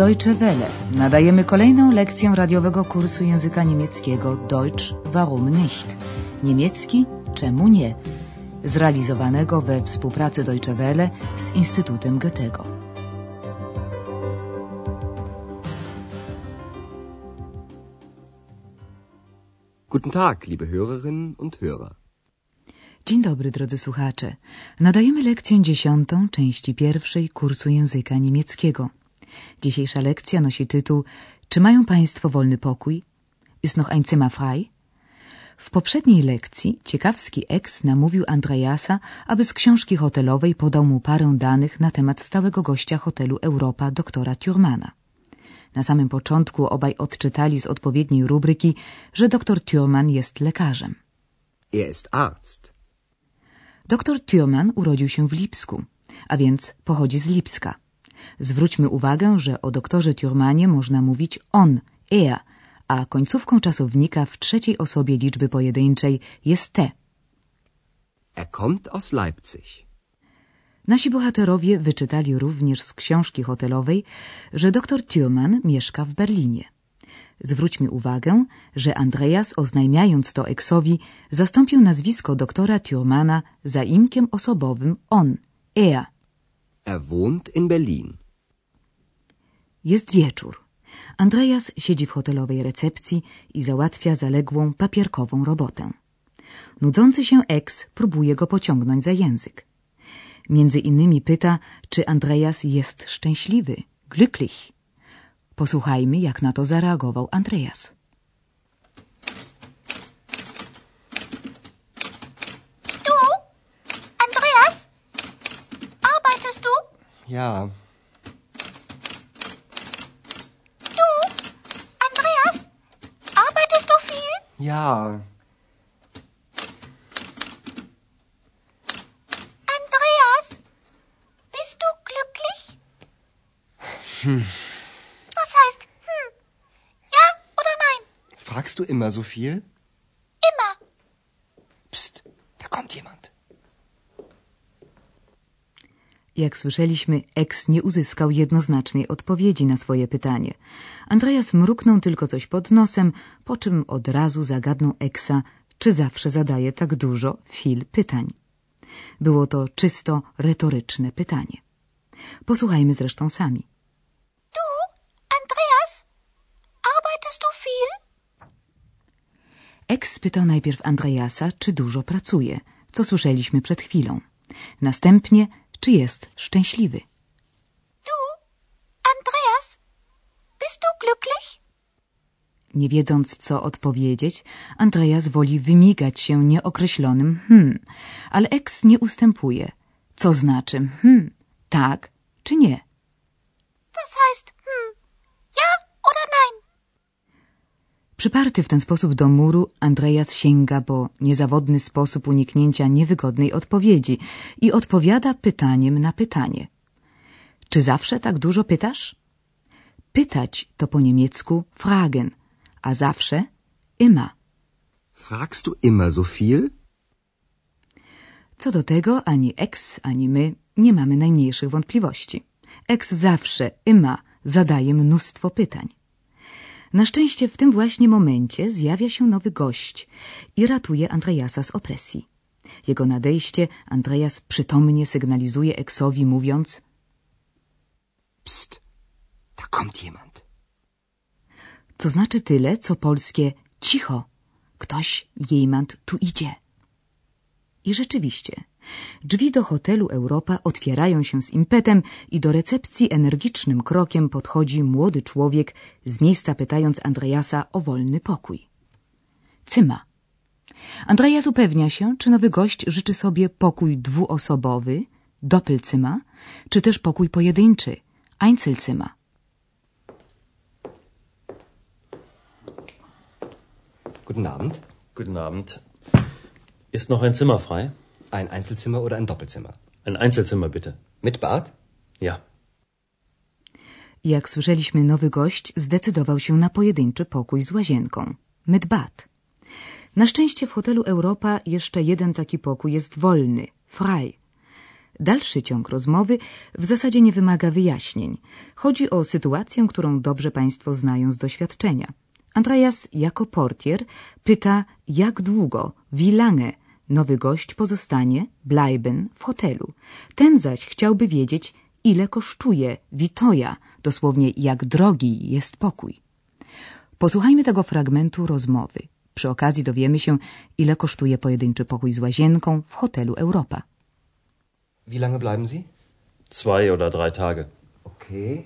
Deutsche Welle. Nadajemy kolejną lekcję radiowego kursu języka niemieckiego Deutsch warum nicht? Niemiecki czemu nie? Zrealizowanego we współpracy Deutsche Welle z Instytutem Goethego. Guten Tag, liebe Hörerinnen und Hörer. Dzień dobry, drodzy słuchacze. Nadajemy lekcję dziesiątą części pierwszej kursu języka niemieckiego. Dzisiejsza lekcja nosi tytuł Czy mają Państwo wolny pokój? Ist noch ein Zimmer frei? W poprzedniej lekcji ciekawski ex namówił Andreasa, aby z książki hotelowej podał mu parę danych na temat stałego gościa hotelu Europa doktora Thurmana. Na samym początku obaj odczytali z odpowiedniej rubryki, że doktor Thurman jest lekarzem. Er ist Arzt. Doktor Thurman urodził się w Lipsku, a więc pochodzi z Lipska. Zwróćmy uwagę, że o doktorze Thurmanie można mówić on, er, a końcówką czasownika w trzeciej osobie liczby pojedynczej jest te. Er kommt aus Leipzig. Nasi bohaterowie wyczytali również z książki hotelowej, że doktor Thurman mieszka w Berlinie. Zwróćmy uwagę, że Andreas oznajmiając to Eksowi zastąpił nazwisko doktora Thurmana zaimkiem osobowym on, er. Er wohnt in Berlin. Jest wieczór. Andreas siedzi w hotelowej recepcji i załatwia zaległą papierkową robotę. Nudzący się eks próbuje go pociągnąć za język. Między innymi pyta, czy Andreas jest szczęśliwy, glücklich. Posłuchajmy, jak na to zareagował Andreas. Ja, Du, Andreas? Arbeitest du viel? ja, Andreas, bist du glücklich? Was heißt hm? Ja oder nein? Fragst du immer so viel? Jak słyszeliśmy, eks nie uzyskał jednoznacznej odpowiedzi na swoje pytanie. Andreas mruknął tylko coś pod nosem, po czym od razu zagadnął eksa, czy zawsze zadaje tak dużo fil pytań. Było to czysto retoryczne pytanie. Posłuchajmy zresztą sami. Du, Andreas? Arbeitest du viel? Eks spytał najpierw Andreasa, czy dużo pracuje, co słyszeliśmy przed chwilą. Następnie, czy jest szczęśliwy. Du, Andreas? Bist du glücklich? Nie wiedząc, co odpowiedzieć, Andreas woli wymigać się nieokreślonym hmm, ale eks nie ustępuje. Co znaczy hmm, tak czy nie? Was heißt hm? Ja oder nein? Przyparty w ten sposób do muru, Andreas sięga po niezawodny sposób uniknięcia niewygodnej odpowiedzi i odpowiada pytaniem na pytanie. Czy zawsze tak dużo pytasz? Pytać to po niemiecku fragen, a zawsze immer. Fragst du immer so viel? Co do tego ani ex, ani my nie mamy najmniejszych wątpliwości. Ex zawsze, immer, zadaje mnóstwo pytań. Na szczęście w tym właśnie momencie zjawia się nowy gość i ratuje Andreasa z opresji. Jego nadejście Andreas przytomnie sygnalizuje eksowi, mówiąc Psst, da kommt jemand. to znaczy tyle, co polskie cicho, ktoś, jemand tu idzie. I rzeczywiście, drzwi do hotelu Europa otwierają się z impetem i do recepcji energicznym krokiem podchodzi młody człowiek, z miejsca pytając Andreasa o wolny pokój. Cyma. Andreas upewnia się, czy nowy gość życzy sobie pokój dwuosobowy, Doppelzimmer, czy też pokój pojedynczy, Einzelzimmer. Guten Abend. Guten Abend. Ist noch ein Zimmer frei? Ein Einzelzimmer oder ein Doppelzimmer? Ein Einzelzimmer bitte. Mit Bad? Ja. Jak słyszeliśmy, nowy gość zdecydował się na pojedynczy pokój z łazienką. Mydbat. Na szczęście w hotelu Europa jeszcze jeden taki pokój jest wolny, frei. Dalszy ciąg rozmowy w zasadzie nie wymaga wyjaśnień. Chodzi o sytuację, którą dobrze Państwo znają z doświadczenia. Andreas jako portier pyta, jak długo, wie lange, nowy gość pozostanie, bleiben, w hotelu. Ten zaś chciałby wiedzieć, ile kosztuje, witoja, dosłownie jak drogi jest pokój. Posłuchajmy tego fragmentu rozmowy. Przy okazji dowiemy się, ile kosztuje pojedynczy pokój z łazienką w hotelu Europa. Wie lange bleiben Sie? Zwei oder drei Tage. Okay.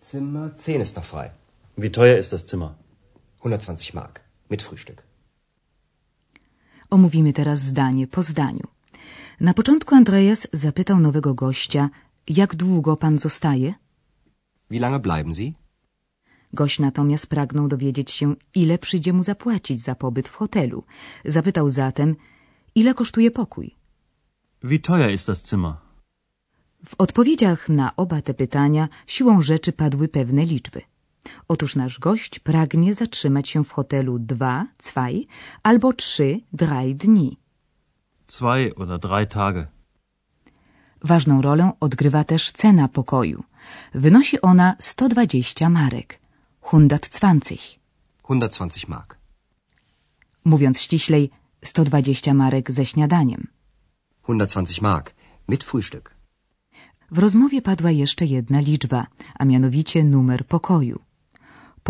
Zimmer 10 ist noch frei. Wie teuer ist das Zimmer? 120 Mark. Mit Frühstück. Omówimy teraz zdanie po zdaniu. Na początku Andreas zapytał nowego gościa, jak długo pan zostaje? Wie lange bleiben Sie? Gość natomiast pragnął dowiedzieć się, ile przyjdzie mu zapłacić za pobyt w hotelu. Zapytał zatem, ile kosztuje pokój. Wie teuer ist das Zimmer? W odpowiedziach na oba te pytania siłą rzeczy padły pewne liczby. Otóż nasz gość pragnie zatrzymać się w hotelu dwa, zwei albo trzy, drei dni. Zwei oder drei Tage. Ważną rolę odgrywa też cena pokoju. Wynosi ona 120 marek. 120. 120 Mark. Mówiąc ściślej, 120 marek ze śniadaniem. 120 Mark. Mit Frühstück. W rozmowie padła jeszcze jedna liczba, a mianowicie numer pokoju.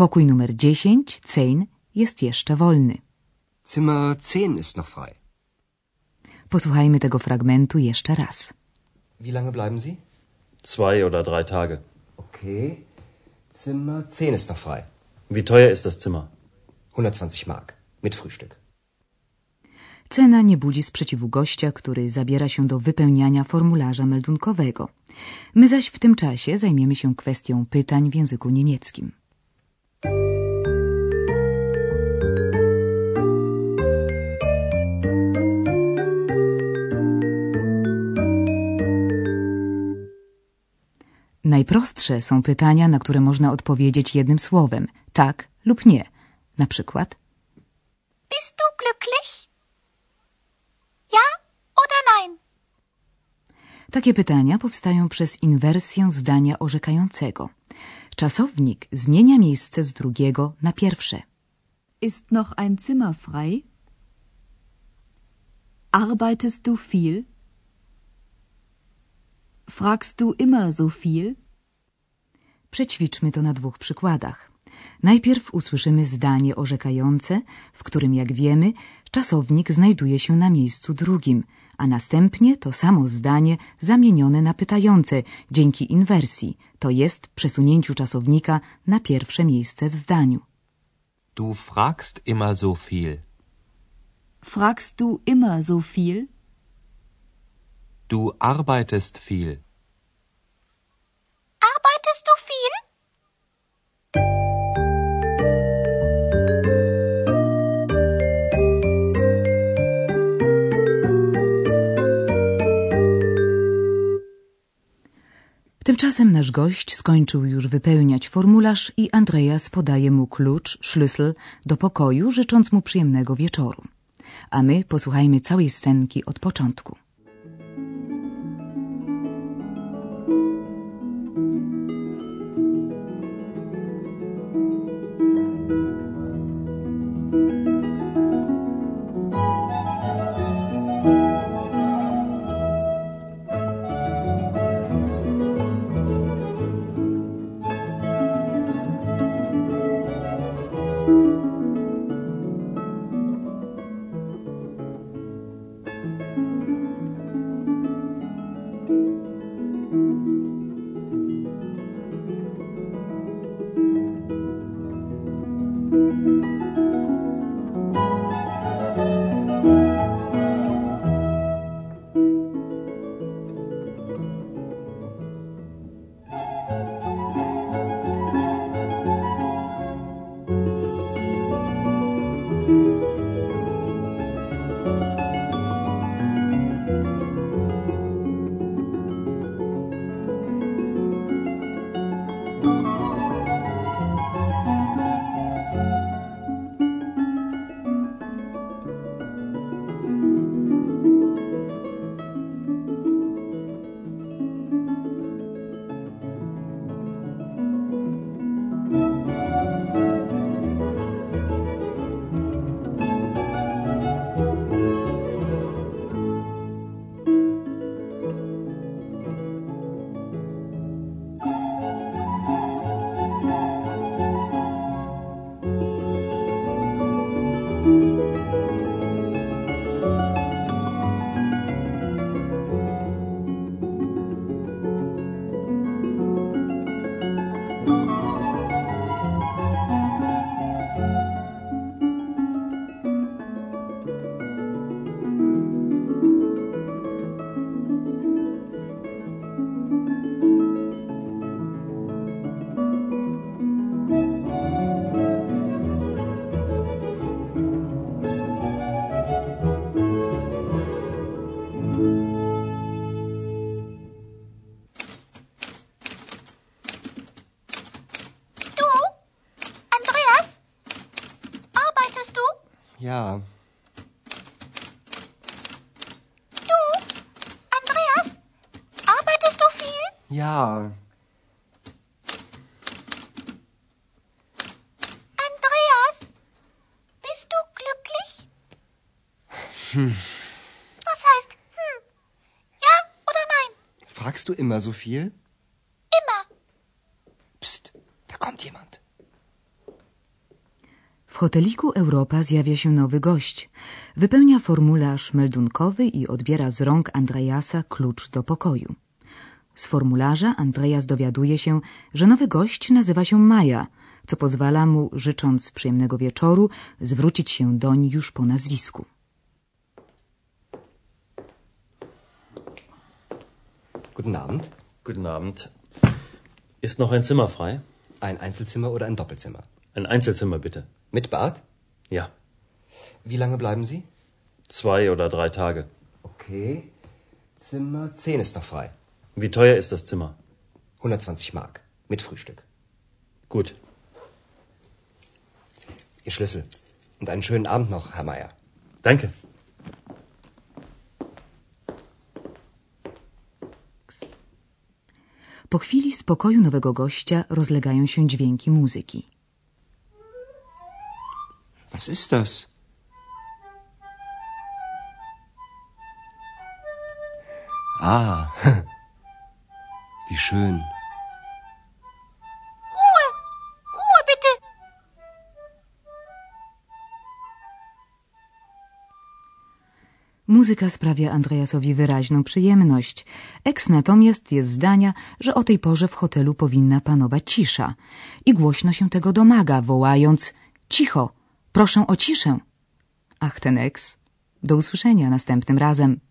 Pokój numer 10, Cein, jest jeszcze wolny. Zimmer 10 ist noch frei. Posłuchajmy tego fragmentu jeszcze raz. Wie lange bleiben Sie? Zwei oder drei Tage. Okay. Zimmer 10 ist noch frei. Wie teuer ist das Zimmer? 120 Mark. Mit Frühstück. Cena nie budzi sprzeciwu gościa, który zabiera się do wypełniania formularza meldunkowego. My zaś w tym czasie zajmiemy się kwestią pytań w języku niemieckim. Najprostsze są pytania, na które można odpowiedzieć jednym słowem tak lub nie. Na przykład Bist du glücklich? Ja oder nein? Takie pytania powstają przez inwersję zdania orzekającego. Czasownik zmienia miejsce z drugiego na pierwsze. Ist noch ein Zimmer frei? Arbeitest du viel? Fragst du immer so viel? Przećwiczmy to na dwóch przykładach. Najpierw usłyszymy zdanie orzekające, w którym, jak wiemy, czasownik znajduje się na miejscu drugim, a następnie to samo zdanie zamienione na pytające dzięki inwersji, to jest przesunięciu czasownika na pierwsze miejsce w zdaniu. Du fragst immer so viel. Fragst du immer so viel? Du arbeitest viel. Tymczasem nasz gość skończył już wypełniać formularz i Andreas podaje mu klucz, schlüssel do pokoju, życząc mu przyjemnego wieczoru. A my posłuchajmy całej scenki od początku. Ja. Andreas, bist du glücklich? Hm. Was heißt hm? Ja oder nein? Fragst du immer so viel? Immer. Psst, da kommt jemand. W hoteliku Europa zjawia się nowy gość. Wypełnia formularz meldunkowy i odbiera z rąk Andreasa klucz do pokoju. Z formularza Andreas dowiaduje się, że nowy gość nazywa się Maja, co pozwala mu, życząc przyjemnego wieczoru, zwrócić się doń już po nazwisku. Guten Abend. Guten Abend. Ist noch ein Zimmer frei? Ein Einzelzimmer oder ein Doppelzimmer? Ein Einzelzimmer bitte. Mit Bad? Ja. Wie lange bleiben Sie? Zwei oder drei Tage. Okay. Zimmer 10 ist noch frei. Wie teuer ist das Zimmer? 120 Mark. Mit Frühstück. Gut. Ihr Schlüssel. Und einen schönen Abend noch, Herr Meier. Danke. Po chwili z pokoju nowego gościa rozlegają się dźwięki muzyki. Was ist das? Ah, wie schön. Ruhe. Ruhe bitte. Muzyka sprawia Andreasowi wyraźną przyjemność. Eks natomiast jest zdania, że o tej porze w hotelu powinna panować cisza. I głośno się tego domaga, wołając cicho, proszę o ciszę. Ach, ten eks. Do usłyszenia następnym razem.